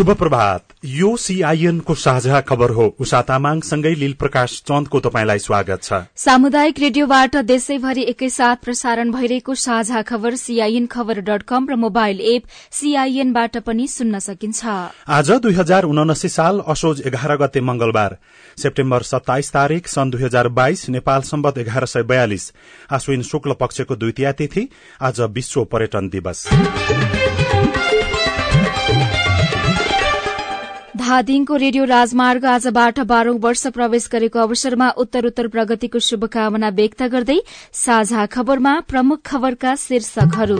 शुभ प्रभात यो सीआईएन को साझा खबर हो। उषा तामाङसँगै लील प्रकाश चन्दको तपाईँलाई स्वागत छ। सामुदायिक रेडियोबाट देशैभरि एकैसाथ प्रसारण भइरहेको साझा खबर सीआईएन खबर डट कम र मोबाइल एप सीआईएनबाट पनि सुन्न सकिन्छ। आज दुई हजार उनासी साल असोज एघार गते मंगलबार सेप्टेम्बर सत्ताइस तारीक सन् दुई हजार बाइस नेपाल सम्बत एघार सय बयालिस। आश्विन शुक्ल पक्षको द्वितीय तिथि। आज विश्व पर्यटन दिवस। धादिङको रेडियो राजमार्ग आजबाट बाह्रौं वर्ष प्रवेश गरेको अवसरमा उत्तर उत्तर प्रगतिको शुभकामना व्यक्त गर्दै साझा खबरमा प्रमुख खबरका शीर्षकहरू।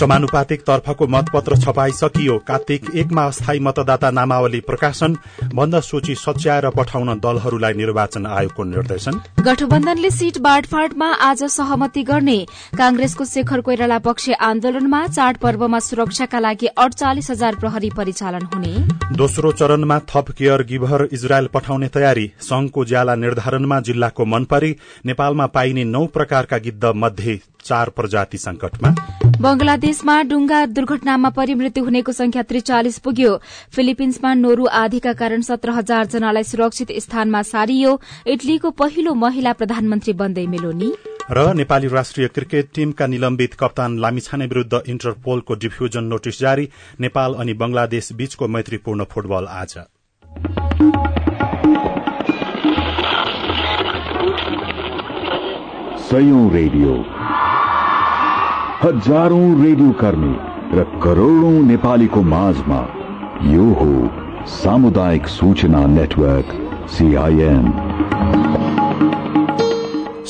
समानुपातिक तर्फको मतपत्र छपाई सकियो कार्तिक एकमा अस्थायी मतदाता नामावली प्रकाशन बन्द सूची सच्याएर पठाउन दलहरूलाई निर्वाचन आयोगको निर्देशन। गठबन्धनले सीट बाँडफाँडमा आज सहमति गर्ने। कांग्रेसको शेखर कोइराला पक्ष आन्दोलनमा चाडपर्वमा सुरक्षाका लागि अडचालिस हजार प्रहरी परिचालन हुने। दोस्रो चरणमा थप केयर गिभर इजरायल पठाउने तयारी संघको ज्याला निर्धारणमा जिल्लाको मनपरी नेपालमा पाइने नौ प्रकारका गिद्ध मध्ये चार प्रजाति संकटमा। बंगलादेशमा डुङ्गा दुर्घटनामा परि मृत्यु हुनेको संख्या त्रिचालिस पुग्यो। फिलिपिन्समा नोरू आधीका कारण सत्र हजार जनालाई सुरक्षित स्थानमा सारियो। इटलीको पहिलो महिला प्रधानमन्त्री बन्दै मेलोनी। र नेपाली राष्ट्रिय क्रिकेट टीमका निलम्बित कप्तान लामिछाने विरूद्ध इन्टरपोलको डिफ्यूजन नोटिस जारी। नेपाल अनि बंगलादेश बीचको मैत्रीपूर्ण फुटबल आज। सयौं रेडियो। हजारौं रेडियो कर्मी र करोड़ौं नेपालीको माझमा यो हो सामुदायिक सूचना नेटवर्क सीआईएन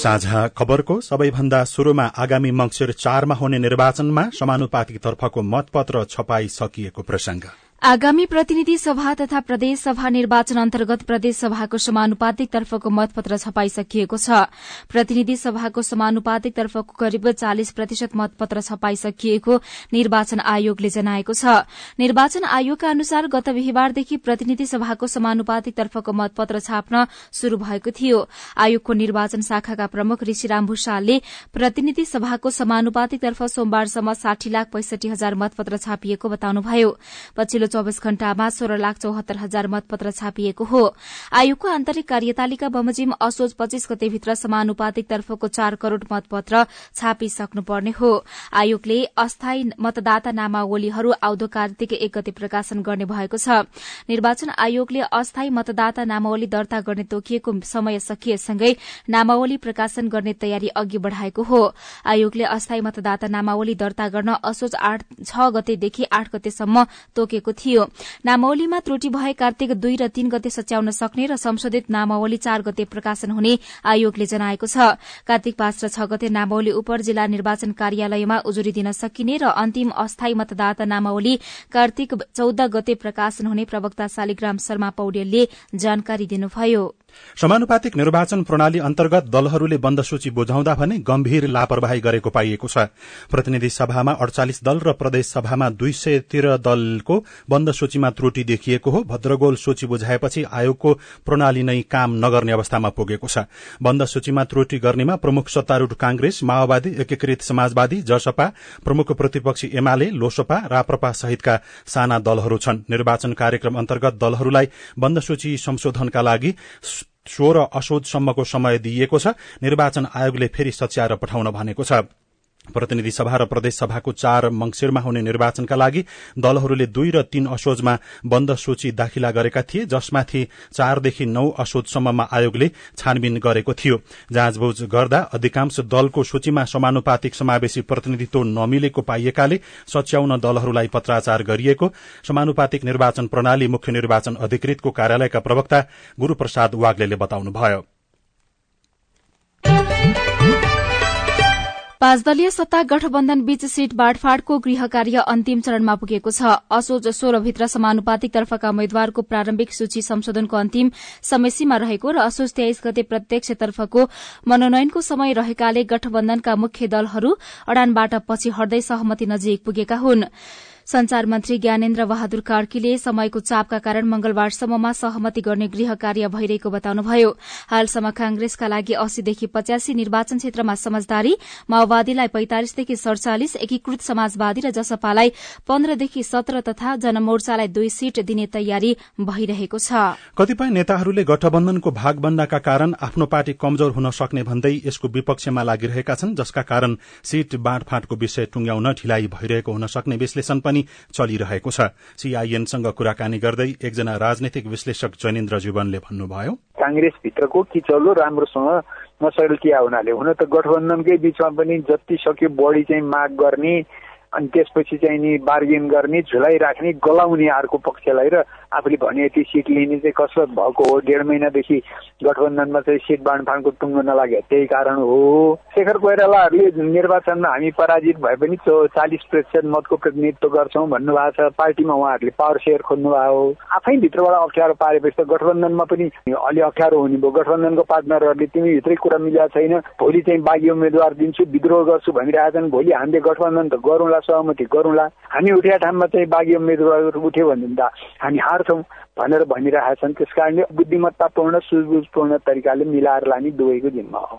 साझा खबरको सबैभन्दा शुरूमा आगामी मंगिर चारमा हुने निर्वाचनमा समानुपातिक तर्फको मतपत्र छपाई सकिएको प्रसंग आगामी प्रतिनिधि सभा तथा प्रदेश सभा निर्वाचन अन्तर्गत प्रदेश सभाको समानुपातिक तर्फको मतपत्र छपाइसकिएको छ। प्रतिनिधि सभाको समानुपातिक तर्फको करिब चालिस प्रतिशत मतपत्र छपाइसकिएको निर्वाचन आयोगले जनाएको छ। निर्वाचन आयोगका अनुसार गत बिहिबारदेखि प्रतिनिधि सभाको समानुपातिक तर्फको मतपत्र छाप्न शुरू भएको थियो। आयोगको निर्वाचन शाखाका प्रमुख ऋषिराम भूषालले प्रतिनिधि सभाको समानुपातिक तर्फ सोमबारसम्म साठी लाख पैंसठी हजार मतपत्र छापिएको बताउनुभयो। चौविस घण्टामा सोह्र लाख चौहत्तर हजार मतपत्र छापिएको हो। आयोगको आन्तरिक कार्यतालिका बमोजिम असोज पच्चीस गतेभित्र समानुपातिक तर्फको चार करोड़ मतपत्र छापिसक्नुपर्ने हो। आयोगले अस्थायी मतदाता नामावलीहरू आउँदो कार्तिक एक गते प्रकाशन गर्ने भएको छ। निर्वाचन आयोगले अस्थायी मतदाता नामावली दर्ता गर्ने तोकिएको समय सकिएसँगै नामावली प्रकाशन गर्ने तयारी अघि बढ़ाएको हो। आयोगले अस्थायी मतदाता नामावली दर्ता गर्न असोज छ गतेदेखि आठ गतेसम्म तोकेको थियो नामावलीमा त्रुटि भए कार्तिक दुई र तीन गते सच्याउन सक्ने र संशोधित नामावली चार गते प्रकाशन हुने आयोगले जनाएको छ। कार्तिक पाँच र छ गते नामावली उप जिल्ला निर्वाचन कार्यालयमा उजुरी दिन सकिने र अन्तिम अस्थायी मतदाता नामावली कार्तिक चौध गते प्रकाशन हुने प्रवक्ता शालिग्राम शर्मा पौडेलले जानकारी दिनुभयो। समानुपातिक निर्वाचन प्रणाली अन्तर्गत दलहरूले बन्द सूची बुझाउँदा भने गम्भीर लापरवाही गरेको पाइएको छ। प्रतिनिधि सभामा अडचालिस दल र प्रदेश सभामा दुई सय तेह्र दलको बन्द सूचीमा त्रुटि देखिएको हो। भद्रगोल सूची बुझाएपछि आयोगको प्रणाली नै काम नगर्ने अवस्थामा पुगेको छ। बन्द सूचीमा त्रुटि गर्नेमा प्रमुख सत्तारूढ़ कांग्रेस माओवादी एकीकृत समाजवादी जसपा प्रमुख प्रतिपक्षी एमाले लोसपा राप्रपा सहितका साना दलहरू छन्। निर्वाचन कार्यक्रम अन्तर्गत दलहरूलाई बन्द सूची संशोधनका लागि सोह्र असोजसम्मको समय दिइएको छ। निर्वाचन आयोगले फेरि सच्याएर पठाउन भनेको छ। प्रतिनिधि सभा र प्रदेश सभाको चार मंगिरमा हुने निर्वाचनका लागि दलहरूले दुई र तीन असोजमा बन्द सूची दाखिला गरेका थिए जसमाथि चारदेखि नौ असोजसम्ममा आयोगले छानबिन गरेको थियो। जाँचबुझ गर्दा अधिकांश दलको सूचीमा समानुपातिक समावेशी प्रतिनिधित्व नमिलेको पाइएकाले सच्याउन दलहरूलाई पत्राचार गरिएको। समानुपातिक निर्वाचन प्रणाली मुख्य निर्वाचन अधिकृतको कार्यालयका प्रवक्ता गुरूप्रसाद वाग्लेले बताउनुभयो। पाँच दलीय सत्ता गठबन्धन बीच सीट बाँडफाँडको गृह कार्य अन्तिम चरणमा पुगेको छ। असोज सोह्रभित्र समानुपातिक तर्फका उम्मेद्वारको प्रारम्भिक सूची संशोधनको अन्तिम समयसीमा रहेको र असोज तेइस गते प्रत्यक्षतर्फको मनोनयनको समय रहेकाले गठबन्धनका मुख्य दलहरू अडानबाट पछि हट्दै सहमति नजिक पुगेका हुन्। संचार मन्त्री ज्ञानेन्द्र बहादुर कार्कीले समयको चापका कारण मंगलबारसम्ममा सहमति गर्ने गृह कार्य भइरहेको बताउनुभयो। हालसम्म कांग्रेसका लागि अस्सीदेखि पच्यासी निर्वाचन क्षेत्रमा समझदारी माओवादीलाई पैंतालिसदेखि सड़चालिस एकीकृत समाजवादी र जसपालाई पन्ध्रदेखि सत्र तथा जनमोर्चालाई दुई सीट दिने तयारी भइरहेको छ। कतिपय नेताहरूले गठबन्धनको भागबण्डाका कारण आफ्नो पार्टी कमजोर हुन सक्ने भन्दै यसको विपक्षमा लागिरहेका छन् जसका कारण सीट बाँडफाँटको विषय टुंग्याउन ढिलाइ भइरहेको हुन सक्ने विश्लेषण पनि चलिरहेको छ। सीआईएनसँग कुराकानी गर्दै एकजना राजनैतिक विश्लेषक जैनेन्द्र जीवनले भन्नुभयो। कांग्रेसभित्रको किचौलो राम्रोसँग नसकेको हुनाले हुन त गठबन्धनकै बीचमा पनि जति सक्यो बढी चाहिँ माग गर्ने अनि त्यसपछि चाहिँ नि बार्गेन गर्ने झुलाइ राख्ने गलाउने अर्को पक्षलाई र आफूले भने यति सिट लिने चाहिँ कसरत भएको हो? डेढ महिनादेखि गठबन्धनमा चाहिँ सिट बाँडफाँडको टुङ्गो नलाग्यो त्यही कारण हो। शेखर कोइरालाहरूले निर्वाचनमा हामी पराजित भए पनि चालिस प्रतिशत मतको प्रतिनिधित्व गर्छौँ भन्नुभएको छ। पार्टीमा उहाँहरूले पावर सेयर खोज्नु भएको हो। आफै भित्रबाट अप्ठ्यारो पारेपछि त गठबन्धनमा पनि अलि अप्ठ्यारो हुने भयो। गठबन्धनको पार्टनरहरूले तिमी भित्रै कुरा मिलेको छैन। भोलि चाहिँ बाघी उम्मेद्वार दिन्छु विद्रोह गर्छु भनिरहेछन्। भोलि हामीले गठबन्धन त गरौँला सहमति गरौँला? हामी उठेका ठाउँमा चाहिँ बाघी उम्मेद्वार उठ्यो भने त हामी हार्छौँ भनेर भनिरहेका छन् त्यस कारणले बुद्धिमत्तापूर्ण सुझबुझपूर्ण तरिकाले मिलाएर लाने दुवैको जिम्मा हो।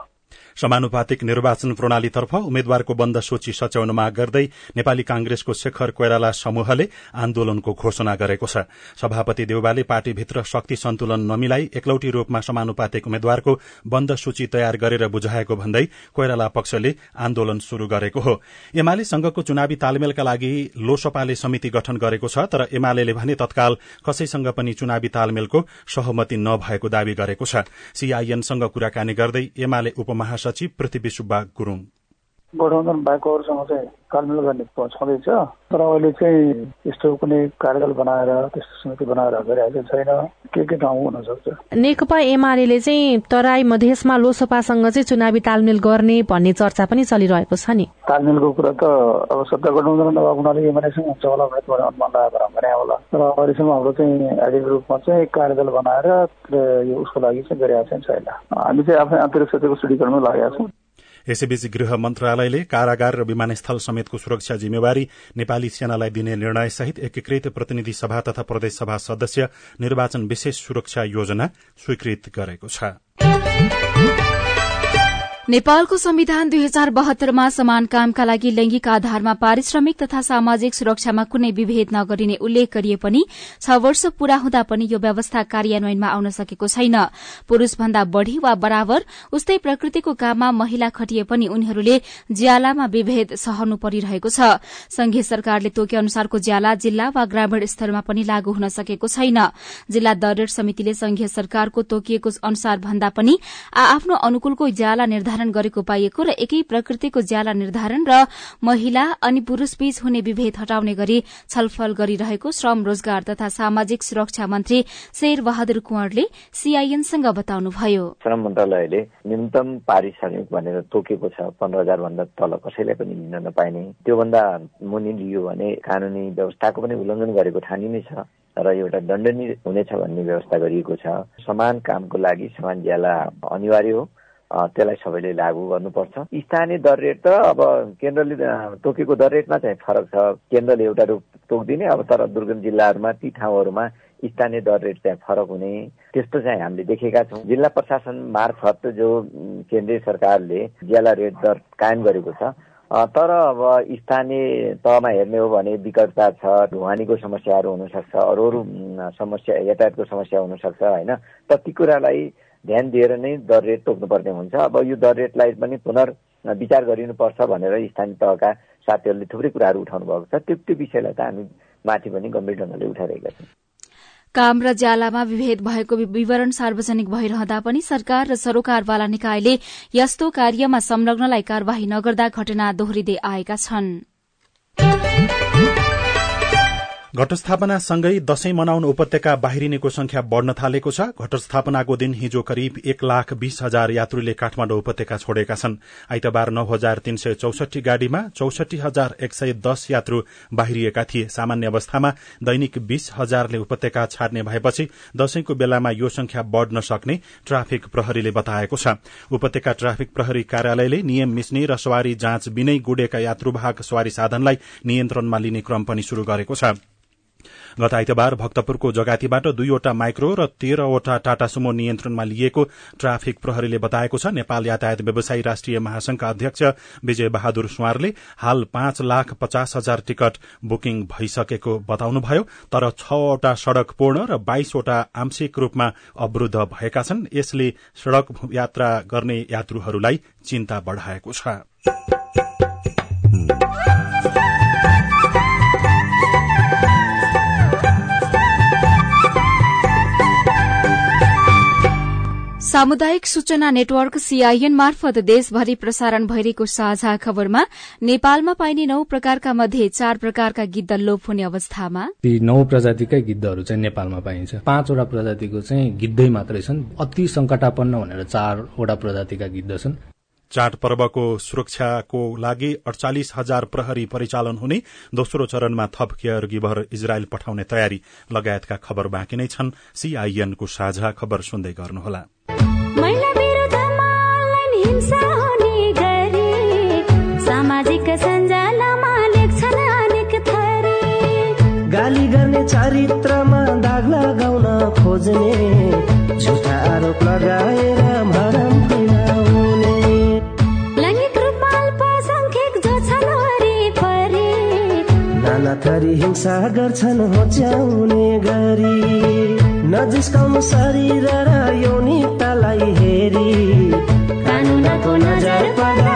समानुपातिक निर्वाचन प्रणालीतर्फ उम्मेद्वारको बन्द सूची सच्याउन माग गर्दै नेपाली कांग्रेसको शेखर कोइराला समूहले आन्दोलनको घोषणा गरेको छ। सभापति देउबाले पार्टीभित्र शक्ति सन्तुलन नमिलाई एकलौटी रूपमा समानुपातिक उम्मेद्वारको बन्द सूची तयार गरेर बुझाएको भन्दै कोइराला पक्षले आन्दोलन शुरू गरेको हो। एमाले संघको चुनावी तालमेलका लागि लोसपाले समिति गठन गरेको छ तर एमाले भने तत्काल कसैसँग पनि चुनावी तालमेलको सहमति नभएको दावी गरेको छ। सीआईएनसँग कुराकानी गर्दै एमाले उपमहा महासचिव पृथ्वी सुब्बा गुरूङ। गठबन्धन बाहेकहरूसँग चाहिँ तालमेल गर्ने छँदैछ तर अहिले चाहिँ यस्तो कुनै कार्यदल बनाएर त्यस्तो समिति बनाएर गरिरहेको छैन। के के ठाउँ हुन सक्छ नेकपा एमाले चाहिँ तराई मधेसमा लोसपासँग चाहिँ चुनावी तालमेल गर्ने भन्ने चर्चा पनि चलिरहेको छ नि। तालमेलको कुरा त अब सत्ता गठबन्धन नभएको हुनाले एमालेसँग हुन्छ होला भनेर अनुमान लगाएर भने होला। तर अहिलेसम्म हाम्रो चाहिँ आधिक रूपमा चाहिँ कार्यदल बनाएर यो उसको लागि चाहिँ गरिरहेको छैन। हामी चाहिँ आफ्नै आन्तरिक सत्यको सुदृढीकरणमा लागेका छौँ। यसैबीच गृह मन्त्रालयले कारागार र विमानस्थल समेतको सुरक्षा जिम्मेवारी नेपाली सेनालाई दिने निर्णयसहित एकीकृत प्रतिनिधि सभा तथा प्रदेशसभा सदस्य निर्वाचन विशेष सुरक्षा योजना स्वीकृत गरेको छ। नेपालको संविधान दुई हजार बहत्तरमा समान कामका लागि लैंगिक आधारमा पारिश्रमिक तथा सामाजिक सुरक्षामा कुनै विभेद नगरिने उल्लेख गरिए पनि छ वर्ष पूरा हुँदा पनि यो व्यवस्था कार्यान्वयनमा आउन सकेको छैन। पुरूष भन्दा बढ़ी वा बराबर उस्तै प्रकृतिको काममा महिला खटिए पनि उनीहरूले ज्यालामा विभेद सहनु परिरहेको छ। संघीय सरकारले तोके अनुसारको ज्याला जिल्ला वा ग्रामीण स्तरमा पनि लागू हुन सकेको छैन। जिल्ला दरेड समितिले संघीय सरकारको तोकिएको अनुसार भन्दा पनि आफ्नो अनुकूलको ज्याला निर्धारण निर्धारण गरेको पाइएको र एकै प्रकृतिको ज्याला निर्धारण र महिला अनि पुरूष बीच हुने विभेद हटाउने गरी छलफल गरिरहेको श्रम रोजगार तथा सामाजिक सुरक्षा मन्त्री शेर बहादुर कुंवरले सीआईएनसँग बताउनुभयो। श्रम मन्त्रालयले न्यूनतम पारिश्रमिक भनेर तोकेको छ पन्ध्र हजार भन्दा तल कसैलाई पनि लिन नपाइने। त्योभन्दा मुनि लियो भने कानूनी व्यवस्थाको पनि उल्लङ्घन गरेको ठानिने छ र एउटा दण्डनीय हुनेछ भन्ने व्यवस्था गरिएको छ। समान कामको लागि समान ज्याला अनिवार्य हो। त्यसलाई सबैले लागू गर्नुपर्छ। स्थानीय दर रेट त अब केन्द्रले तोकेको दर रेटमा चाहिँ फरक छ। केन्द्रले एउटा रूप तोकिदिने अब तर दुर्गम जिल्लाहरूमा ती ठाउँहरूमा स्थानीय दर रेट चाहिँ फरक हुने। त्यस्तो चाहिँ हामीले देखेका छौँ। जिल्ला प्रशासन मार्फत जो केन्द्रीय सरकारले ज्याला रेट दर कायम गरेको छ तर अब स्थानीय तहमा हेर्ने हो भने विकटता छ ढुवानीको समस्याहरू हुनसक्छ अरू अरू समस्या यातायातको समस्या हुनसक्छ होइन? त ती कुरालाई ध्यान दिएर नै दर रेट तोक्नुपर्ने हुन्छ। अब यो दर रेटलाई पनि पुनर् विचार गरिनुपर्छ भनेर स्थानीय तहका साथीहरूले थुप्रै कुराहरू उठाउनु भएको छ। त्यो त्यो विषयलाई त हामी माथि पनि गम्भीर ढङ्गले उठाइरहेका छौँ। काम र ज्यालामा विभेद भएको विवरण सार्वजनिक भइरहँदा पनि सरकार र सरोकारवाला निकायले यस्तो कार्यमा संलग्नलाई कार्यवाही नगर्दा घटना दोहोरिँदै आएका छनृ। घटस्थापनासँगै दशैं मनाउन उपत्यका बाहिरिनेको संख्या बढ़न थालेको छ। घटस्थापनाको दिन हिजो करिब एक लाख बीस हजार यात्रुले काठमाडौँ उपत्यका छोडेका छन्। आइतबार नौ हजार तीन सय चौसठी गाड़ीमा चौसठी हजार एक सय दस यात्रु बाहिरिएका थिए। सामान्य अवस्थामा दैनिक बीस हजारले उपत्यका छाड्ने भएपछि दशैंको बेलामा यो संख्या बढ़न सक्ने ट्राफिक प्रहरीले बताएको छ। उपत्यका ट्राफिक प्रहरी कार्यालयले नियम मिच्ने र सवारी जाँच बिनै गुडेका यात्रुवाहक सवारी साधनलाई नियन्त्रणमा लिने क्रम पनि शुरू गरेको छ। गत आइतबार भक्तपुरको जगातीबाट दुईवटा माइक्रो र तेह्रवटा टाटा सुमो नियन्त्रणमा लिएको ट्राफिक प्रहरीले बताएको छ नेपाल यातायात व्यवसायी राष्ट्रिय महासंघका अध्यक्ष विजय बहादुर सुवारले हाल पाँच लाख पचास हजार टिकट बुकिङ भइसकेको बताउनुभयो तर छवटा सड़क पूर्ण र बाइसवटा आंशिक रूपमा अवरूद्ध भएका छन्। यसले सड़क यात्रा गर्ने यात्रुहरूलाई चिन्ता बढ़ाएको छ। सामुदायिक सूचना नेटवर्क सीआईएन मार्फत देशभरि प्रसारण भइरहेको साझा खबरमा नेपालमा पाइने नौ प्रकारका मध्ये चार प्रकारका गिद्ध लोप हुने अवस्थामा। ती नौ प्रजातिकै गिद्धहरू चाहिँ नेपालमा पाइन्छ। पाँचवटा प्रजातिको चाहिँ गिद्धै मात्रै छन्। अति संकटापन्न भनेर चारवटा प्रजातिका गिद्ध छन् चाड पर्वको सुरक्षाको लागि अडचालिस हजार प्रहरी परिचालन हुने दोस्रो चरणमा थप केयर गिभर इजरायल पठाउने तयारी। लगायतका खबर बाँकी नै छन्। सीआईएनको साझा खबर सुन्दै गर्नुहोला। गाली गर्ने चरित्रमा दाग लगाउन खोज्ने झुटा आरोप लगाएर भरम फैलाउने लैङ्गिक रूपमा अल्पसङ्ख्यक जो छन् वरिपरि नाना थरी हिंसा गर्छन् होच्याउने गरी। नजिस्काउनु शरीर र यौनिकतालाई हेरी। कानुनको नजर पर्दा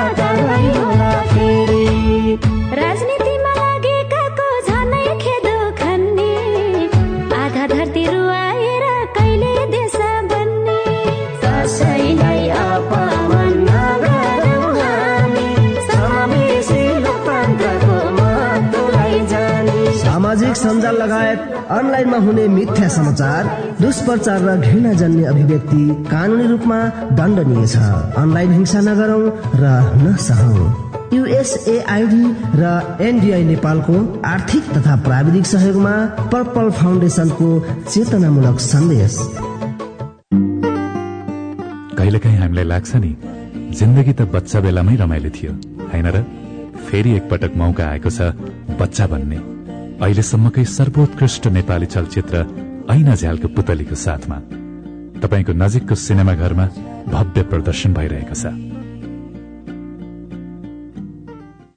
अनलाइनमा हुने मिथ्या समाचार दुष्प्रचार र घृणा जन्य अभिव्यक्ति कानूनी रूपमा दण्डनीय छ। अनलाइन हिंसा नगरौं र नसहौं। युएसएआईडी र एनडिआई नेपालको आर्थिक तथा प्राविधिक सहयोगमा पर्पल फाउन्डेसनको चेतनामूलक सन्देश। कहिलेकाहीँ हामीलाई लाग्छ नि जिन्दगी त बच्चा बेलामै रमाइलो थियो होइन र? फेरि एकपटक मौका आएको छ बच्चा बन्ने। अहिलेसम्मकै सर्वोत्कृष्ट नेपाली चलचित्र ऐना झ्यालको पुतलीको साथमा तपाईँको नजिकको सिनेमा घरमा भव्य प्रदर्शन भइरहेको छ।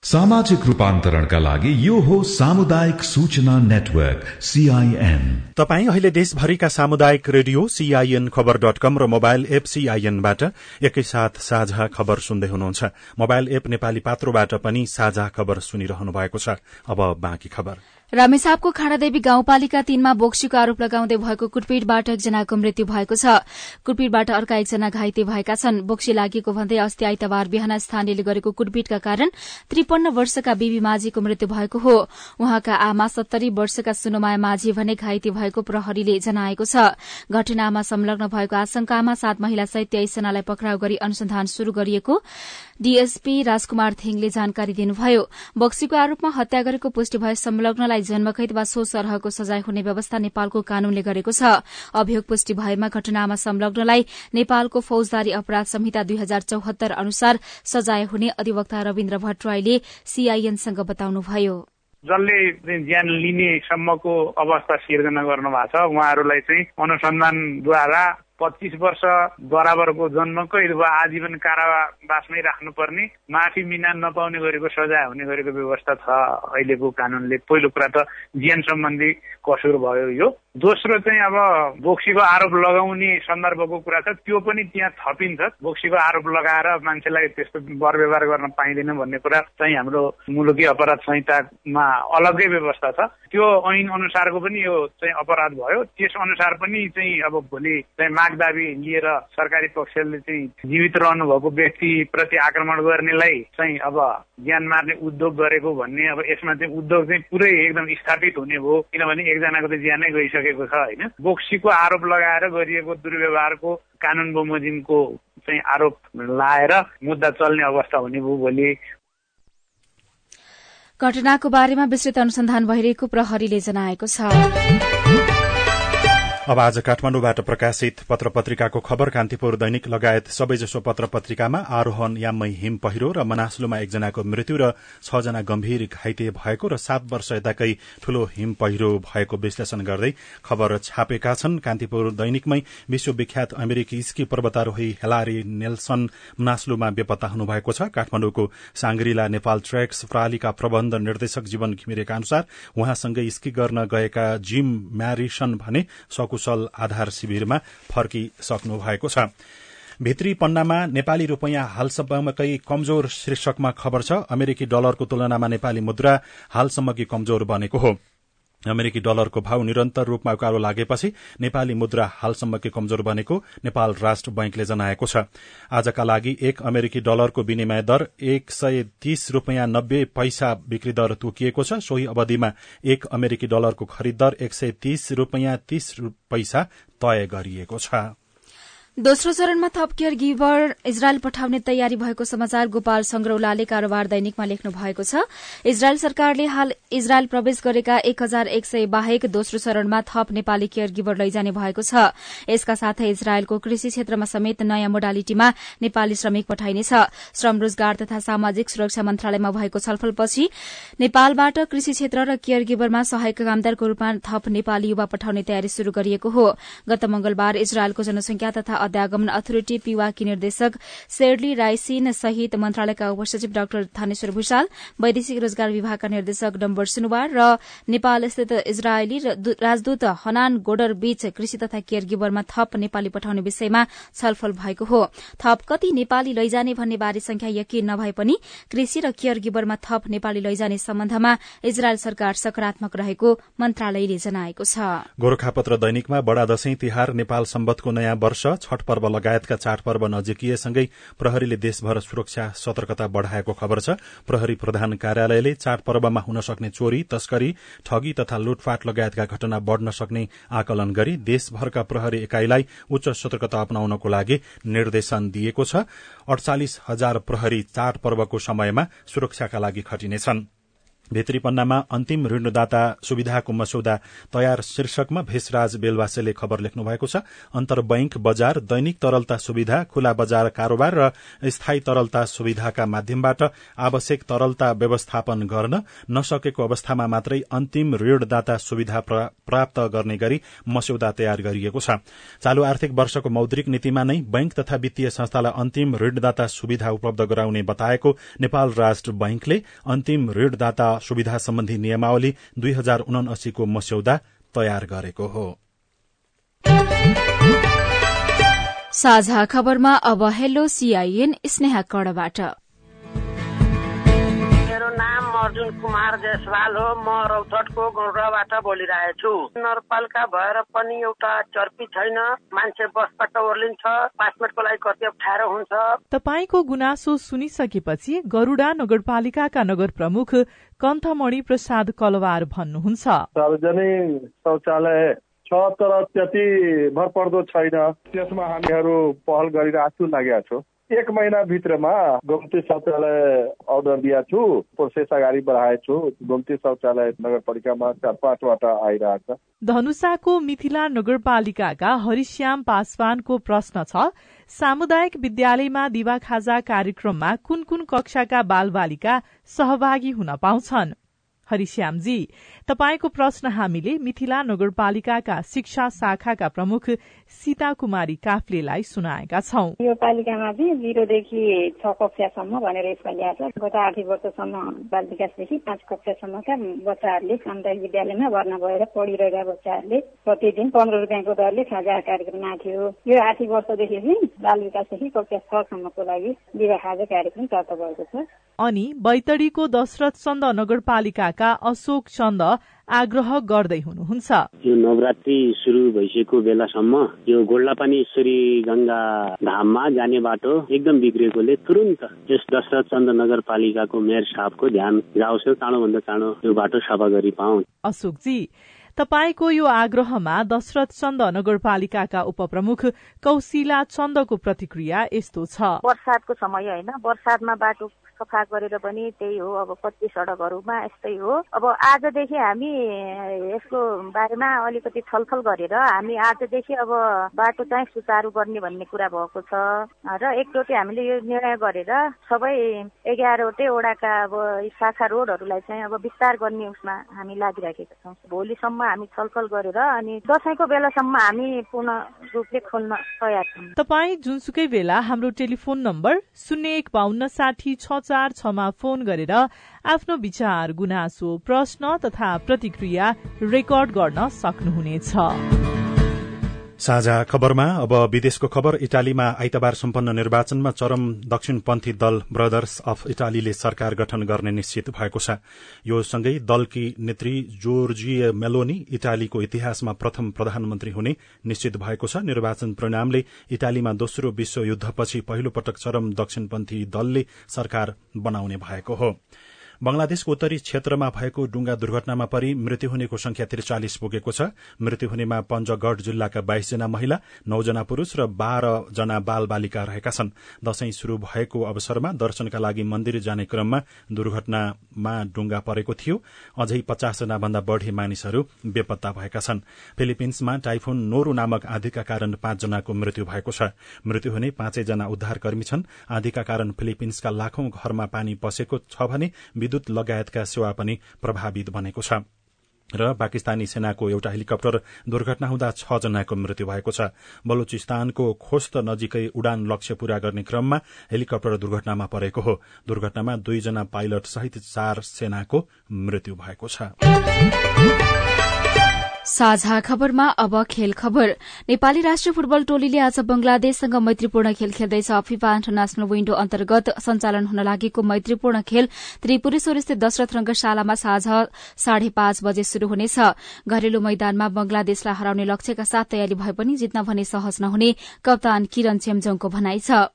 सामाजिक रूपान्तरणका लागि यो हो सामुदायिक सूचना नेटवर्क सीआईएन तपाई अहिले देशभरिका सामुदायिक radio CIN Khabar dot com र मोबाइल एप सीआईएनबाट एकैसाथ साझा खबर सुन्दै हुनुहुन्छ। मोबाइल एप नेपाली पात्रोबाट पनि साझा खबर सुनिरहनु भएको छ। अब बाँकी खबर। रामेसापको खाडादेवी गाउँपालिका तीनमा बोक्सीको आरोप लगाउँदै भएको कुटपिटबाट एकजनाको मृत्यु भएको छ। कुटपिटबाट अर्का एकजना घाइते भएका छन्। बोक्सी लागेको भन्दै अस्ति आइतबार बिहान स्थानीयले गरेको कुटपिटका कारण त्रिपन्न वर्षका बीबी माझीको मृत्यु भएको हो। उहाँका आमा सत्तरी वर्षका सुनमाया माझी भने घाइते भएको प्रहरीले जनाएको छ। घटनामा संलग्न भएको आशंकामा सात महिला सहित तेइसजनालाई पक्राउ गरी अनुसन्धान शुरू गरिएको डीएसपी राजकुमार थेङले जानकारी दिनुभयो बक्सीको आरोपमा हत्या गरेको पुष्टि भए संलग्नलाई जन्मकैद वा सो सरहको सजाय हुने व्यवस्था नेपालको कानूनले गरेको छ। अभियोग पुष्टि भएमा घटनामा संलग्नलाई नेपालको फौजदारी अपराध संहिता दुई हजार चौहत्तर अनुसार सजाय हुने अधिवक्ता रविन्द्र भट्टराईले सीआईएनसँग बताउनुभयो। जसले ज्यान लिनेसम्मको अवस्था सिर्जना गर्नु भएको छ उहाँहरूलाई चाहिँ अनुसन्धानद्वारा पच्चिस वर्ष बराबरको जन्मकै वा आजीवन कारावासमै राख्नुपर्ने माफी मिना नपाउने गरेको सजाय हुने गरेको व्यवस्था छ अहिलेको कानूनले। पहिलो कुरा त ज्यान सम्बन्धी कसुर भयो यो। दोस्रो चाहिँ अब बोक्सीको आरोप लगाउने सन्दर्भको कुरा छ। त्यो पनि त्यहाँ थपिन्छ। बोक्सीको आरोप लगाएर मान्छेलाई त्यस्तो व्यवहार गर्न पाइँदैन भन्ने कुरा चाहिँ हाम्रो मुलुकी अपराध संहितामा अलग्गै व्यवस्था छ। त्यो ऐन अनुसारको पनि यो चाहिँ अपराध भयो। त्यस अनुसार पनि चाहिँ अब भोलि चाहिँ माग दाबी लिएर सरकारी पक्षले चाहिँ जीवित रहनु भएको व्यक्ति प्रति आक्रमण गर्नेलाई चाहिँ अब ज्यान मार्ने उद्योग गरेको भन्ने अब यसमा चाहिँ उद्योग चाहिँ पुरै एकदम स्थापित हुने भयो किनभने एकजनाको त ज्यानै गइसकेको छ होइन? बोक्सीको आरोप लगाएर गरिएको दुर्व्यवहारको कानुन बमोजिमको चाहिँ आरोप लाएर मुद्दा चल्ने अवस्था हुने भयो भोलि। घटनाको बारेमा विस्तृत अनुसन्धान भइरहेको प्रहरीले जनाएको छ। अब आज काठमाडौँबाट प्रकाशित पत्र पत्रिकाको खबर कान्तिपुर दैनिक लगायत सबैजसो पत्र पत्रिकामा आरोहण याममै हिम पहिरो र मनासलुमा एकजनाको मृत्यु र छजना गम्भीर घाइते भएको र सात वर्ष यताकै ठूलो हिम पहिरो भएको विश्लेषण गर्दै खबर छापेका छन्। कान्तिपुर दैनिकमै विश्वविख्यात अमेरिकी स्की पर्वतारोही हेलारी नेल्सन मनासलुमा बेपत्ता हुनुभएको छ। काठमाडौँको सांग्रिला नेपाल ट्रेक्स प्रणालीका प्रबन्ध निर्देशक जीवन घिमिरेका अनुसार उहाँसँगै स्की गर्न गएका जिम म्यारिसन भने सकुशल आधार शिविरमा फर्किसक्नु भएको छ। भित्री पन्नामा नेपाली रूपियाँ हालसम्मकै कमजोर शीर्षकमा खबर छ। अमेरिकी डलरको तुलनामा नेपाली मुद्रा हालसम्मकी कमजोर बनेको हो। अमेरिकी डलरको भाव निरन्तर रूपमा उकालो लागेपछि नेपाली मुद्रा हालसम्मकै कमजोर बनेको नेपाल राष्ट्र बैंकले जनाएको छ। आजका लागि एक अमेरिकी डलरको विनिमय दर एक सय तीस रूपियाँ नब्बे पैसा बिक्री दर तोकिएको छ। सोही अवधिमा एक अमेरिकी डलरको खरिद दर एक सय तीस रूपियाँ तीस पैसा तय गरिएको छ। दोस्रो चरणमा थप केयर गिभर इजरायल पठाउने तयारी भएको समाचार गोपाल संग्रौलाले कारोबार दैनिकमा लेख्नु भएको छ। इजरायल सरकारले हाल इजरायल प्रवेश गरेका एक हजार एक सय बाहेक दोस्रो चरणमा थप नेपाली केयर गिभर लैजाने भएको छ। यसका साथै इजरायलको कृषि क्षेत्रमा समेत नयाँ मोडालिटीमा नेपाली श्रमिक पठाइनेछ। श्रम रोजगार तथा सामाजिक सुरक्षा मन्त्रालयमा भएको छलफलपछि नेपालबाट कृषि क्षेत्र र केयर गिभरमा सहायक कामदारको रूपमा थप नेपाली युवा पठाउने तयारी शुरू गरिएको हो। गत मंगलबार इजरायलको जनसंख्या तथा अध्यागमन अथोरिटी पिवाकी निर्देशक शेरली राइसिन सहित मन्त्रालयका उपसचिव डाक्टर थानेश्वर भूषाल वैदेशिक रोजगार विभागका निर्देशक डम्बर सुनुवार र नेपाल स्थित इजरायली राजदूत हनान गोडर बीच कृषि तथा केयर थप नेपाली पठाउने विषयमा छलफल भएको हो। थप कति नेपाली लैजाने भन्ने बारे संख्या यकिन नभए पनि कृषि र केयर गिभरमा थप नेपाली लैजाने सम्बन्धमा इजरायल सरकार सकारात्मक रहेको मन्त्रालयले जनाएको छ। गोर्खापत्र दैनिकमा बडा दशैं तिहार नेपाल सम्बतको नयाँ वर्ष छठ पर्व लगायतका चाडपर्व नजिकिएसँगै प्रहरीले देशभर सुरक्षा सतर्कता बढ़ाएको खबर छ। प्रहरी प्रधान कार्यालयले चाडपर्वमा हुन सक्ने चोरी तस्करी ठगी तथा लुटफाट लगायतका घटना बढ़न सक्ने आकलन गरी देशभरका प्रहरी एकाइलाई उच्च सतर्कता अपनाउनको लागि निर्देशन दिएको छ। अडचालिस हजार प्रहरी चाडपर्वको समयमा सुरक्षाका लागि खटिनेछन्। भित्री पन्नामा अन्तिम ऋणदाता सुविधाको मस्यौदा तयार शीर्षकमा भेषराज बेलवासेले खबर लेख्नु भएको छ। अन्तर बैंक बजार दैनिक तरलता सुविधा खुला बजार कारोबार र स्थायी तरलता सुविधाका माध्यमबाट आवश्यक तरलता व्यवस्थापन गर्न नसकेको अवस्थामा मात्रै अन्तिम ऋणदाता सुविधा प्राप्त गर्ने गरी मस्यौदा तयार गरिएको छ। चालू आर्थिक वर्षको मौद्रिक नीतिमा नै बैंक तथा वित्तीय संस्थालाई अन्तिम ऋणदाता सुविधा उपलब्ध गराउने बताएको नेपाल राष्ट्र बैंकले अन्तिम ऋणदाता सुविधा सम्बन्धी नियमावली दुई हजार उनासीको मस्यौदा तयार गरेको हो। साझा खबरमा अब हेलो सीआईएन स्नेहा कडबाट अर्जुन कुमार जयसवाल हो म रौतहटको गौरबाट बोलिरहेको छु नगरपालिका भएर पनि एउटा चर्पी छैन मान्छे बसबाट ओर्लिन्छ पाँच मिनटको लागि कति अप्ठ्यारो हुन्छ। तपाईँको गुनासो सुनिसकेपछि गरूडा नगरपालिकाका नगर प्रमुख कन्थमणि प्रसाद कलवार भन्नुहुन्छ। सार्वजनिक शौचालय छ तर त्यति भरपर्दो छैन। त्यसमा हामीहरू पहल गरिरहेको छु लागेका छौँ। एक महिना भित्रमा गोमती शौचालय अर्डर दिएको छु। प्रोसेस अगाडि बढाएको छु। गोमती शौचालय नगरपालिकामा चार पाँचवटा आइरहेको छ धनुषाको मिथिला नगरपालिकाका हरिश्याम पासवानको प्रश्न छ सामुदायिक विद्यालयमा दिवा खाजा कार्यक्रममा कुन कुन कक्षाका बालबालिका सहभागी हुन पाउँछन्? हरिश्यामजी तपाईँको प्रश्न हामीले मिथिला नगरपालिकाका शिक्षा शाखाका प्रमुख सीता कुमारी काफ्लेलाई सुनाएका छौं। यो पालिकामा चाहिँ जिरोदेखि छ कक्षासम्म भनेर यसमा ल्याएको छ। गत आर्थिक वर्षसम्म बाल विकासदेखि पाँच कक्षासम्मका बच्चाहरूले सामुदायिक विद्यालयमा भर्ना भएर पढिरहेका बच्चाहरूले प्रतिदिन पन्ध्र रुपियाँको दरले खाजा कार्यक्रम आएको यो आर्थिक वर्षदेखि चाहिँ बाल विकासदेखि कक्षा छसम्मको लागि दिवा खाजा कार्यक्रम चर्चा भएको छ। अनि बैतडीको दशरथ चन्द नगरपालिकाका अशोक चन्द आग्रह गर्दै हुनुहुन्छ। यो नवरात्रि सुरु भइसकेको बेलासम्म यो गोल्लापानी ईश्वरी गंगा धाममा जाने बाटो एकदम बिग्रिएकोले तुरन्त यस दशरथ चन्द नगरपालिकाको मेयर साहबको ध्यान जाओस् चाँडोभन्दा चाँडो यो बाटो सफा गरी पाउन् अशोकजी तपाईँको यो आग्रहमा दशरथ चन्द नगरपालिकाका उपप्रमुख कौशिला चन्दको प्रतिक्रिया यस्तो छ। बर्सातको समय होइन बर्सातमा बाटो सफा गरेर पनि त्यही हो अब कच्ची सडकहरूमा यस्तै हो। अब आजदेखि हामी यसको बारेमा अलिकति छलफल गरेर हामी आजदेखि अब बाटो चाहिँ सुचारू गर्ने भन्ने कुरा भएको छ। र एकचोटि हामीले यो निर्णय गरेर सबै एघारवटै वडाका अब शाखा रोडहरूलाई चाहिँ अब विस्तार गर्ने उसमा हामी लागिराखेका छौँ। भोलिसम्म हामी छलफल गरेर अनि दसैँको बेलासम्म हामी पूर्ण रूपले खोल्न तयार छौँ। तपाईँ जुनसुकै बेला हाम्रो टेलिफोन नम्बर शून्य एक बाहन्न साठी छ चार छमा फोन गरेर आफ्नो विचार गुनासो प्रश्न तथा प्रतिक्रिया रेकर्ड गर्न सक्नुहुनेछ। साझा खबरमा अब विदेशको खबर इटालीमा आइतबार सम्पन्न निर्वाचनमा चरम दक्षिणपन्थी दल ब्रदर्स अफ इटालीले सरकार गठन गर्ने निश्चित भएको छ। यो सँगै दलकी नेत्री जोर्जिय मेलोनी इटालीको इतिहासमा प्रथम प्रधानमन्त्री हुने निश्चित भएको छ। निर्वाचन परिणामले इटालीमा दोस्रो विश्वयुद्धपछि पहिलो पटक चरम दक्षिणपन्थी दलले सरकार बनाउने भएको हो। बंगलादेशको उत्तरी क्षेत्रमा भएको डुंगा दुर्घटनामा परि मृत्यु हुनेको संख्या त्रिचालिस पुगेको छ। मृत्यु हुनेमा पञ्चगढ़ जिल्लाका बाइसजना महिला नौजना पुरूष र बाह्र जना बाल बालिका रहेका छन्। दशैं शुरू भएको अवसरमा दर्शनका लागि मन्दिर जाने क्रममा दुर्घटनामा डुंगा परेको थियो। अझै पचासजना भन्दा बढ़ी मानिसहरू बेपत्ता भएका छन्। फिलिपिन्समा टाइफोन नोरू नामक आँधीका कारण पाँचजनाको मृत्यु भएको छ। मृत्यु हुने पाँचैजना उद्धारकर्मी छन्। आँधीका कारण फिलिपिन्सका लाखौं घरमा पानी पसेको छ भने विद्युत लगायतका सेवा पनि प्रभावित बनेको छ। र पाकिस्तानी सेनाको एउटा हेलिकप्टर दुर्घटना हुँदा छ जनाको मृत्यु भएको छ। बलुचिस्तानको खोस्त नजिकै उडान लक्ष्य पूरा गर्ने क्रममा हेलिकप्टर दुर्घटनामा परेको हो। दुर्घटनामा दुईजना पाइलट सहित चार सेनाको मृत्यु भएको छ। साझा खबरमा अब खेल खबर। नेपाली राष्ट्रिय फुटबल टोलीले आज बंगलादेशसँग मैत्रीपूर्ण खेल खेल्दैछ। फिफा इन्टरनेशनल विन्डो अन्तर्गत सञ्चालन हुन लागेको मैत्रीपूर्ण खेल त्रिपुरेश्वर स्थित दशरथ रंगशालामा साँझ साढे पाँच बजे शुरू हुनेछ। घरेलु मैदानमा बंगलादेशलाई हराउने लक्ष्यका साथ तयारी भए पनि जित्न भने सहज नहुने कप्तान किरण चेम्जोङको भनाइ छ।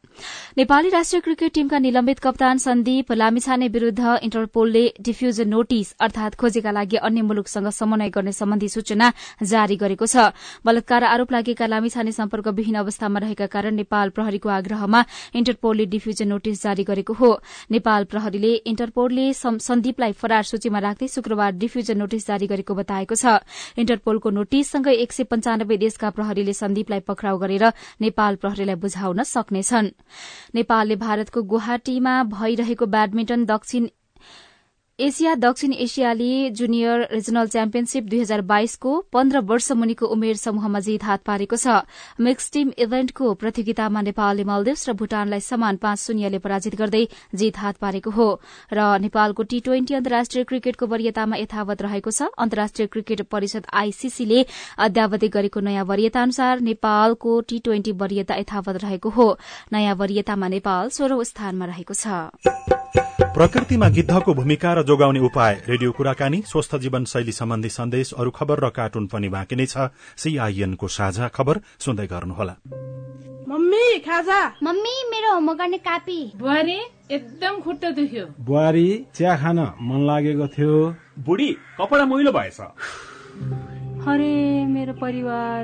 नेपाली राष्ट्रिय क्रिकेट टीमका निलम्बित कप्तान सन्दीप लामिछाने विरूद्ध इन्टरपोलले डिफ्यूजन नोटिस अर्थात खोजेका लागि अन्य मुलुकसँग समन्वय गर्ने सम्बन्धी सूचना जारी गरेको छ। बलात्कार आरोप लागेका लामिछाने सम्पर्कविहीन अवस्थामा रहेका कारण नेपाल प्रहरीको आग्रहमा इन्टरपोलले डिफ्यूजन नोटिस जारी गरेको हो। नेपाल प्रहरीले इन्टरपोलले सन्दीपलाई फरार सूचीमा राख्दै शुक्रबार डिफ्यूजन नोटिस जारी गरेको बताएको छ। इन्टरपोलको नोटिससँगै एक सय पञ्चानब्बे देशका प्रहरीले सन्दीपलाई पक्राउ गरेर नेपाल प्रहरीलाई बुझाउन सक्नेछन्। नेपालले भारतको गुवाहाटीमा भइरहेको ब्याडमिन्टन दक्षिण एसिया दक्षिण एसियाली जुनियर रिजनल च्याम्पियनशीप दुई हजार बाइसको पन्ध्र वर्ष मुनिको उमेर समूहमा जीत हात पारेको छ। मिक्स टीम इभेन्टको प्रतियोगितामा नेपालले मालदिव्स र भूटानलाई समान पाँच शून्यले पराजित गर्दै जीत हात पारेको हो। र नेपालको टी ट्वेन्टी अन्तर्राष्ट्रिय क्रिकेटको वरियतामा यथावत रहेको छ। अन्तर्राष्ट्रिय क्रिकेट परिषद आईसीसीले अद्यावधि गरेको नयाँ वरियता अनुसार नेपालको टी ट्वेन्टी वरियता यथावत रहेको हो। नयाँ वरियतामा नेपाल सोह्रौं स्थानमा रहेको छ। प्रकृतिमा गिद्धको भूमिका र जोगाउने उपाय रेडियो कुराकानी स्वस्थ जीवन शैली सम्बन्धी सन्देश अरू खबर र कार्टुन पनि बाँकी नै छ। सीआईएनको साझा खबर सुन्दै गर्नुहोला। मम्मी खाजा। मम्मी मेरो होमवर्क गर्ने कापी। बुहारी एकदम खुट्टा दुख्यो। बुहारी चिया खान मन लागेको थियो। बुढी कपडा मैलो भएछ। अरे मेरो परिवार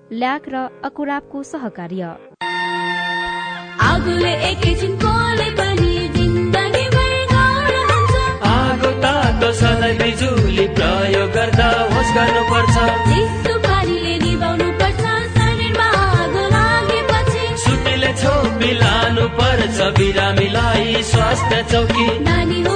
ल्याक र अकुराबको सहकार्य आगोले एकैछिन कोले पनि गाउनुहुन्छ। आगो तातो सधैँ बिजुली प्रयोग गर्दा होस गर्नुपर्छ चिसो पानीले निभाउनुपर्छ, शरीरमा आगो लागेपछि। सुतीले छोपी लानु पर्छ बिरामीलाई स्वास्थ्य चौकी नानी हो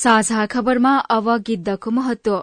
साझा खबरमा अब गिद्धको महत्व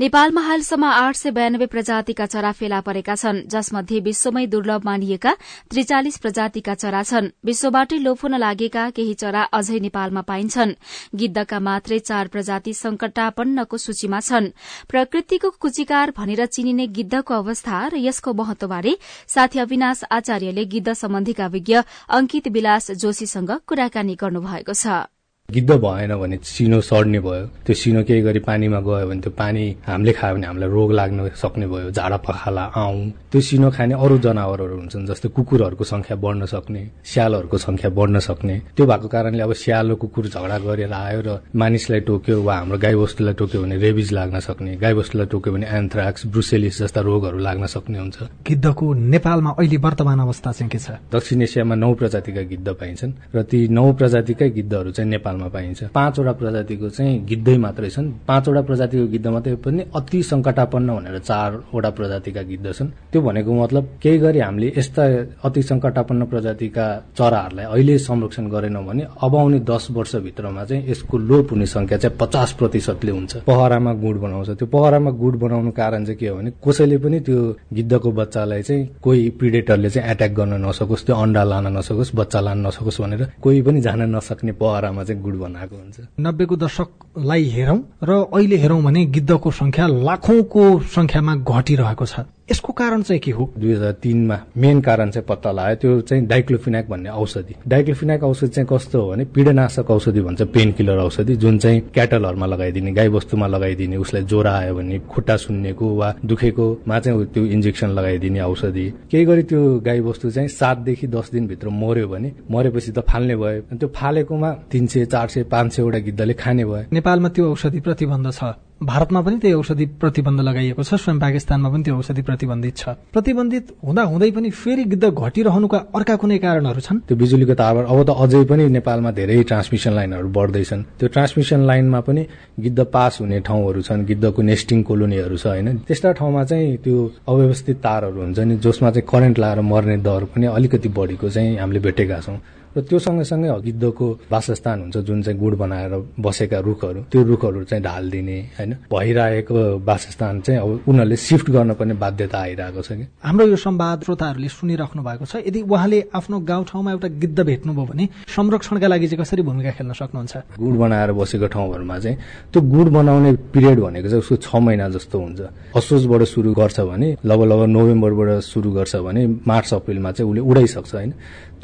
नेपालमा हालसम्म आठ सय बयानब्बे प्रजातिका चरा फेला परेका छन् जसमध्ये विश्वमै दुर्लभ मानिएका त्रिचालिस प्रजातिका चरा छन्। विश्वबाटै लोप हुन लागेका केही चरा अझै नेपालमा पाइन्छन्। गिद्धका मात्रै चार प्रजाति संकटापन्नको सूचीमा छन्। प्रकृतिको कुचिकार भनेर चिनिने गिद्धको अवस्था र यसको महत्वबारे साथी अविनाश आचार्यले गिद्ध सम्बन्धीका विज्ञ अंकित विलास जोशीसँग कुराकानी गर्नुभएको छ। गिद्ध भएन भने सिनो सड्ने भयो। त्यो सिनो केही गरी पानीमा गयो भने त्यो पानी हामीले खायो भने हामीलाई रोग लाग्न सक्ने भयो झाडा पखाला आउँ। त्यो सिनो खाने अरू जनावरहरू हुन्छन् जस्तै कुकुरहरूको संख्या बढ्न सक्ने स्यालहरूको संख्या बढ्न सक्ने। त्यो भएको कारणले अब स्याल कुकुर झगडा गरेर आयो र मानिसलाई टोक्यो वा हाम्रो गाईबस्तुलाई टोक्यो भने रेबिज लाग्न सक्ने गाईबस्तुलाई टोक्यो भने एन्थ्राक्स ब्रुसेलिस जस्ता रोगहरू लाग्न सक्ने हुन्छ। गिद्धको नेपालमा अहिले वर्तमान अवस्था चाहिँ के छ? दक्षिण एसियामा नौ प्रजातिका गिद्ध पाइन्छन् र ती नौ प्रजातिकै गिद्धहरू चाहिँ नेपालमा पाइन्छ। पाँचवटा प्रजातिको चाहिँ गिद्धै मात्रै छन्। पाँचवटा प्रजातिको गिद्ध मात्रै पनि अति संकटापन्न भनेर चारवटा प्रजातिका गिद्ध छन्। त्यो भनेको मतलब केही गरी हामीले यस्ता अति संकटापन्न प्रजातिका चराहरूलाई अहिले संरक्षण गरेनौँ भने अब आउने दस वर्षभित्रमा चाहिँ यसको लोप हुने संख्या चाहिँ पचास प्रतिशतले हुन्छ। पहरामा गुड बनाउँछ। त्यो पहरामा गुड बनाउनु कारण चाहिँ के हो भने कसैले पनि त्यो गिद्धको बच्चालाई चाहिँ कोही प्रिडेटरले चाहिँ एट्याक गर्न नसकोस् त्यो अन्डा लान नसकोस् बच्चा लान नसकोस् भनेर कोही पनि जान नसक्ने पहरामा चाहिँ गुड बनाएको हुन्छ। नब्बेको दशकलाई हेरौं र अहिले हेरौं भने गिद्धको संख्या लाखौंको संख्यामा घटिरहेको छ। यसको कारण चाहिँ के हो? दुई हजार तीनमा मेन कारण चाहिँ पत्ता लगायो। त्यो चाहिँ डाइक्लोफिनाक भन्ने औषधि। डाइक्लोफिनाक औषधि चाहिँ कस्तो हो भने पीडनाशक औषधि भन्छ पेन किलर औषधि जुन चाहिँ क्याटलहरूमा लगाइदिने गाई वस्तुमा लगाइदिने उसलाई ज्वरो आयो भने खुट्टा सुन्नेको वा दुखेकोमा चाहिँ त्यो इन्जेक्सन लगाइदिने औषधि। केही गरी त्यो गाई वस्तु चाहिँ सातदेखि दस दिनभित्र मर्यो भने मरेपछि त फाल्ने भयो। त्यो फालेकोमा तिन सय चार सय पाँच सयवटा गिद्धले खाने भयो। नेपालमा त्यो औषधि प्रतिबन्ध छ। भारतमा पनि त्यो औषधि प्रतिबन्ध लगाइएको छ स्वयं पाकिस्तानमा पनि त्यो औषधि प्रतिबन्धित छ। प्रतिबन्धित हुँदा हुँदै पनि फेरि गिद्ध घटिरहनुका अर्का कुनै कारणहरू छन्? त्यो बिजुलीको तारबाट अब त अझै पनि नेपालमा धेरै ट्रान्समिसन लाइनहरू बढ्दैछन्। त्यो ट्रान्समिसन लाइनमा पनि गिद्ध पास हुने ठाउँहरू छन् गिद्धको नेस्टिङ कोलोनीहरू छ होइन? त्यस्ता ठाउँमा चाहिँ त्यो अव्यवस्थित तारहरू हुन्छ नि जसमा चाहिँ करेन्ट लगाएर मर्ने दर पनि अलिकति बढेको चाहिँ हामीले भेटेका छौँ। र त्यो सँगसँगै गिद्धको वासस्थान हुन्छ जुन चाहिँ गुड बनाएर बसेका रुखहरू त्यो रुखहरू चाहिँ ढालिदिने होइन? भइरहेको वासस्थान चाहिँ अब उनीहरूले सिफ्ट गर्नुपर्ने बाध्यता आइरहेको छ कि? हाम्रो यो संवाद श्रोताहरूले सुनिराख्नु भएको छ। यदि उहाँले आफ्नो गाउँठाउँमा एउटा गिद्ध भेट्नुभयो भने संरक्षणका लागि चाहिँ कसरी भूमिका खेल्न सक्नुहुन्छ? गुड बनाएर बसेको ठाउँहरूमा चाहिँ त्यो गुड बनाउने पिरियड भनेको चाहिँ उसको छ महिना जस्तो हुन्छ। असोजबाट सुरु गर्छ भने लगभग लगभग नोभेम्बरबाट सुरु गर्छ भने मार्च अप्रिलमा चाहिँ उसले उडाइसक्छ होइन?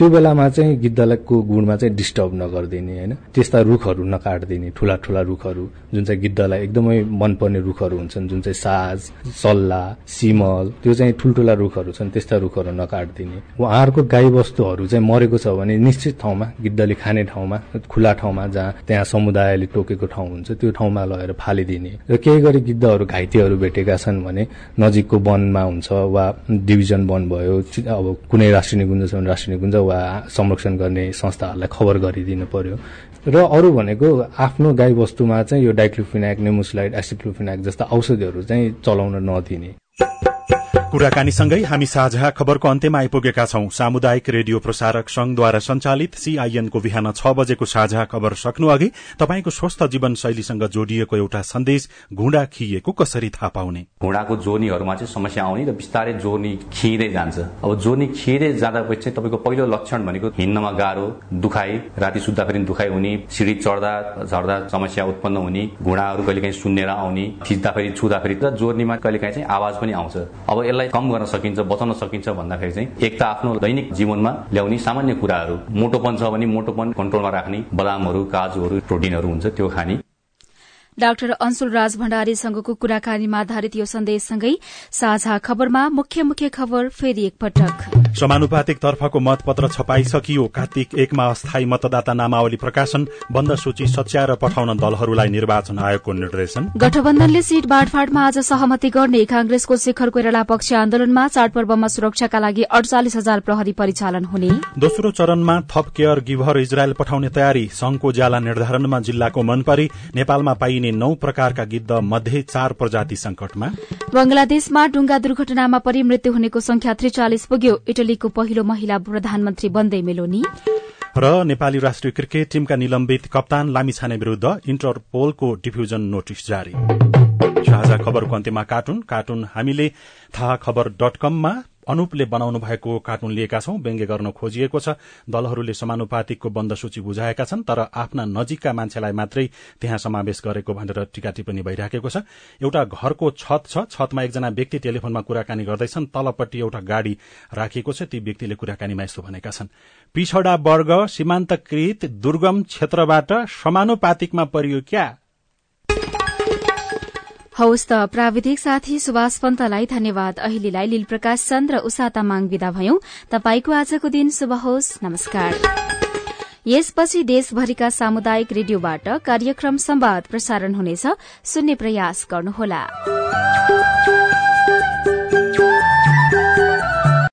त्यो बेलामा चाहिँ गिद्धको गुडमा चाहिँ डिस्टर्ब नगरिदिने होइन? त्यस्ता रुखहरू नकाटिदिने ठुला ठुला रुखहरू जुन चाहिँ गिद्धलाई एकदमै मनपर्ने रुखहरू हुन्छन् जुन चाहिँ साज सल्ला सिमल त्यो चाहिँ ठुल्ठुला रुखहरू छन् त्यस्ता रुखहरू नकाटिदिने। उहाँहरूको गाई वस्तुहरू चाहिँ मरेको छ भने निश्चित ठाउँमा गिद्धले खाने ठाउँमा खुला ठाउँमा जहाँ त्यहाँ समुदायले टोकेको ठाउँ हुन्छ त्यो ठाउँमा लगेर फालिदिने। र केही गरी गिद्धहरू घाइतेहरू भेटेका छन् भने नजिकको वनमा हुन्छ वा डिभिजन वन भयो अब कुनै राष्ट्रिय निकुञ्ज छ भने राष्ट्रिय निकुञ्ज वा संरक्षण गर्ने संस्थाहरूलाई खबर गरिदिनु पर्यो। र अरू भनेको आफ्नो गाई वस्तुमा चाहिँ यो डाइक्लोफिनाक नेमुस्लाइड एसिक्लोफिनाक जस्ता औषधिहरू चाहिँ चलाउन नदिने। कुराकानीसँगै हामी साझा खबरको अन्त्यमा आइपुगेका छौं। सामुदायिक रेडियो प्रसारक संघद्वारा संचालित सीआईएनको बिहान छ बजेको साझा खबर सक्नु अघि तपाईँको स्वस्थ जीवन शैलीसँग जोडिएको एउटा सन्देश घुँडा खिएको कसरी थाहा पाउने? घुँडाको जोर्नीहरूमा चाहिँ समस्या आउने र बिस्तारै जोर्नी खिँदै जान्छ। अब जोर्नी खिँदै जाँदापछि चाहिँ तपाईँको पहिलो लक्षण भनेको हिँड्नमा गाह्रो दुखाइ राति सुत्दा फेरि दुखाइ हुने सिँढी चढ्दा झर्दा समस्या उत्पन्न हुने घुँडाहरू कहिलेकाहीँ सुन्नेर आउने थिच्दाखेरि छुँदाखेरि र जोर्नीमा कहिलेकाहीँ चाहिँ आवाज पनि आउँछ। अब यसलाई कम गर्न सकिन्छ बचाउन सकिन्छ भन्दाखेरि चाहिँ एक त आफ्नो दैनिक जीवनमा ल्याउने सामान्य कुराहरू मोटोपन छ भने मोटोपन कन्ट्रोलमा राख्ने बदामहरू काजुहरू प्रोटिनहरू हुन्छ त्यो खाने। डाक्टर अंशुल राज भण्डारीसँगको कुराकानीमा आधारित यो सन्देशसँगै साझा खबरमा मुख्य मुख्य खबर फेरि एकपटक। समानुपातिक तर्फको मतपत्र छपाइसकियो। कार्तिक एकमा अस्थायी मतदाता नामावली प्रकाशन बन्द सूची सच्याएर पठाउन दलहरूलाई निर्वाचन आयोगको निर्देशन। गठबन्धनले सीट बाँडफाँडमा आज सहमति गर्ने कांग्रेसको शेखर कोइराला पक्ष आन्दोलनमा चाडपर्वमा सुरक्षाका लागि अडचालिस हजार प्रहरी परिचालन हुने। दोस्रो चरणमा थप केयर गिभर इजरायल पठाउने तयारी संघको ज्याला निर्धारणमा जिल्लाको मनपरी नेपालमा पाइने नौ प्रकारका गिद्ध मध्ये चार प्रजाति संकटमा बंगलादेशमा डुंगा दुर्घटनामा परि मृत्यु हुनेको संख्या त्रिचालिस पुग्यो। इटलीको पहिलो महिला प्रधानमन्त्री बन्दै मेलोनी। र नेपाली राष्ट्रिय क्रिकेट टीमका निलम्बित कप्तान लामिछाने विरूद्ध इन्टरपोलको डिफ्युजन नोटिस जारी। साझा खबरको अन्त्यमा कार्टुन। कार्टुन हामीले थाहा खबर डट कममा अनुपले बनाउनु भएको कार्टुन लिएका छौं। व्यङ्ग्य गर्न खोजिएको छ। दलहरूले समानुपातिकको बन्द सूची बुझाएका छन् तर आफ्ना नजिकका मान्छेलाई मात्रै त्यहाँ समावेश गरेको भनेर टीका टिप्पणी भइराखेको छ। एउटा घरको छत छ। छतमा एकजना व्यक्ति टेलिफोनमा कुराकानी गर्दैछन्। तलपट्टि एउटा गाड़ी राखिएको छ। ती व्यक्तिले कुराकानीमा यस्तो भनेका छन्। पिछड़ा वर्ग सीमान्तकृत दुर्गम क्षेत्रबाट समानुपातिकमा परियो क्या? हौस् त प्राविधिक साथी सुभाष पन्तलाई धन्यवाद। अहिलेलाई लील प्रकाश चन्द र उषा तामाङ विदा भयौं। तपाईँको आजको दिन शुभ होस्। नमस्कार। यसपछि देशभरिका सामुदायिक रेडियोबाट कार्यक्रम संवाद प्रसारण हुनेछ। सुन्ने प्रयास गर्नुहोला।